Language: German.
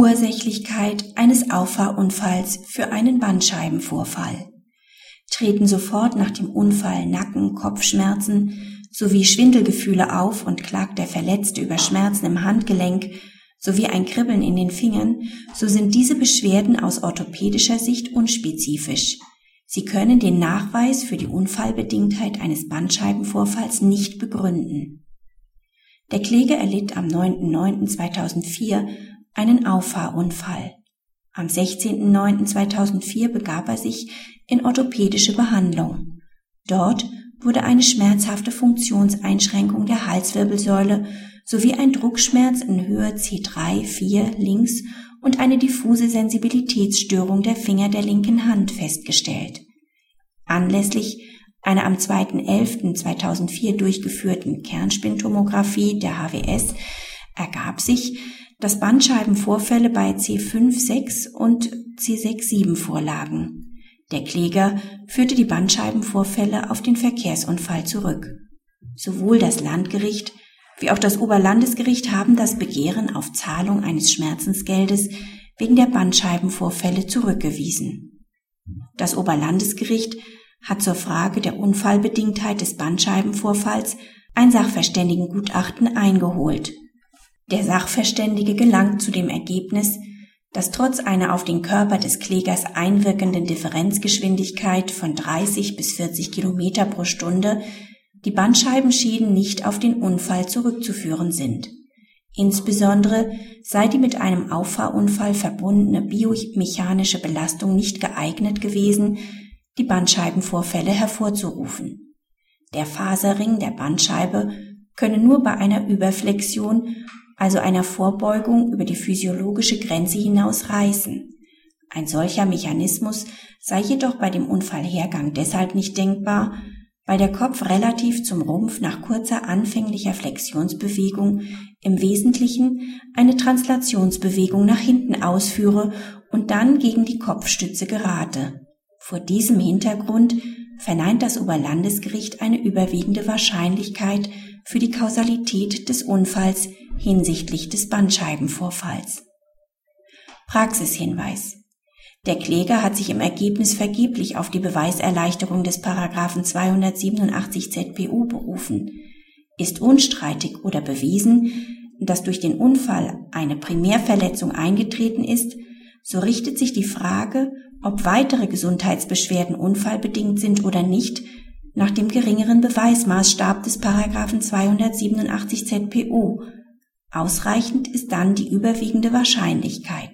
Ursächlichkeit eines Auffahrunfalls für einen Bandscheibenvorfall. Treten sofort nach dem Unfall Nacken, Kopfschmerzen sowie Schwindelgefühle auf und klagt der Verletzte über Schmerzen im Handgelenk sowie ein Kribbeln in den Fingern, so sind diese Beschwerden aus orthopädischer Sicht unspezifisch. Sie können den Nachweis für die Unfallbedingtheit eines Bandscheibenvorfalls nicht begründen. Der Kläger erlitt am 9.9.2004 einen Auffahrunfall. Am 16.09.2004 begab er sich in orthopädische Behandlung. Dort wurde eine schmerzhafte Funktionseinschränkung der Halswirbelsäule sowie ein Druckschmerz in Höhe C3, 4 links und eine diffuse Sensibilitätsstörung der Finger der linken Hand festgestellt. Anlässlich einer am 2.11.2004 durchgeführten Kernspintomographie der HWS ergab sich, dass Bandscheibenvorfälle bei C5-6 und C6-7 vorlagen. Der Kläger führte die Bandscheibenvorfälle auf den Verkehrsunfall zurück. Sowohl das Landgericht wie auch das Oberlandesgericht haben das Begehren auf Zahlung eines Schmerzensgeldes wegen der Bandscheibenvorfälle zurückgewiesen. Das Oberlandesgericht hat zur Frage der Unfallbedingtheit des Bandscheibenvorfalls ein Sachverständigengutachten eingeholt der Sachverständige gelangt zu dem Ergebnis, dass trotz einer auf den Körper des Klägers einwirkenden Differenzgeschwindigkeit von 30 bis 40 Kilometer pro Stunde die Bandscheibenschäden nicht auf den Unfall zurückzuführen sind. Insbesondere sei die mit einem Auffahrunfall verbundene biomechanische Belastung nicht geeignet gewesen, die Bandscheibenvorfälle hervorzurufen. Der Faserring der Bandscheibe könne nur bei einer Überflexion also einer Vorbeugung über die physiologische Grenze hinaus reißen. Ein solcher Mechanismus sei jedoch bei dem Unfallhergang deshalb nicht denkbar, weil der Kopf relativ zum Rumpf nach kurzer anfänglicher Flexionsbewegung im Wesentlichen eine Translationsbewegung nach hinten ausführe und dann gegen die Kopfstütze gerate. Vor diesem Hintergrund verneint das Oberlandesgericht eine überwiegende Wahrscheinlichkeit für die Kausalität des Unfalls hinsichtlich des Bandscheibenvorfalls. Praxishinweis. Der Kläger hat sich im Ergebnis vergeblich auf die Beweiserleichterung des Paragraphen 287 ZPU berufen. Ist unstreitig oder bewiesen, dass durch den Unfall eine Primärverletzung eingetreten ist, so richtet sich die Frage, ob weitere Gesundheitsbeschwerden unfallbedingt sind oder nicht, nach dem geringeren Beweismaßstab des Paragraphen 287 ZPU Ausreichend ist dann die überwiegende Wahrscheinlichkeit